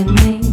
awakening.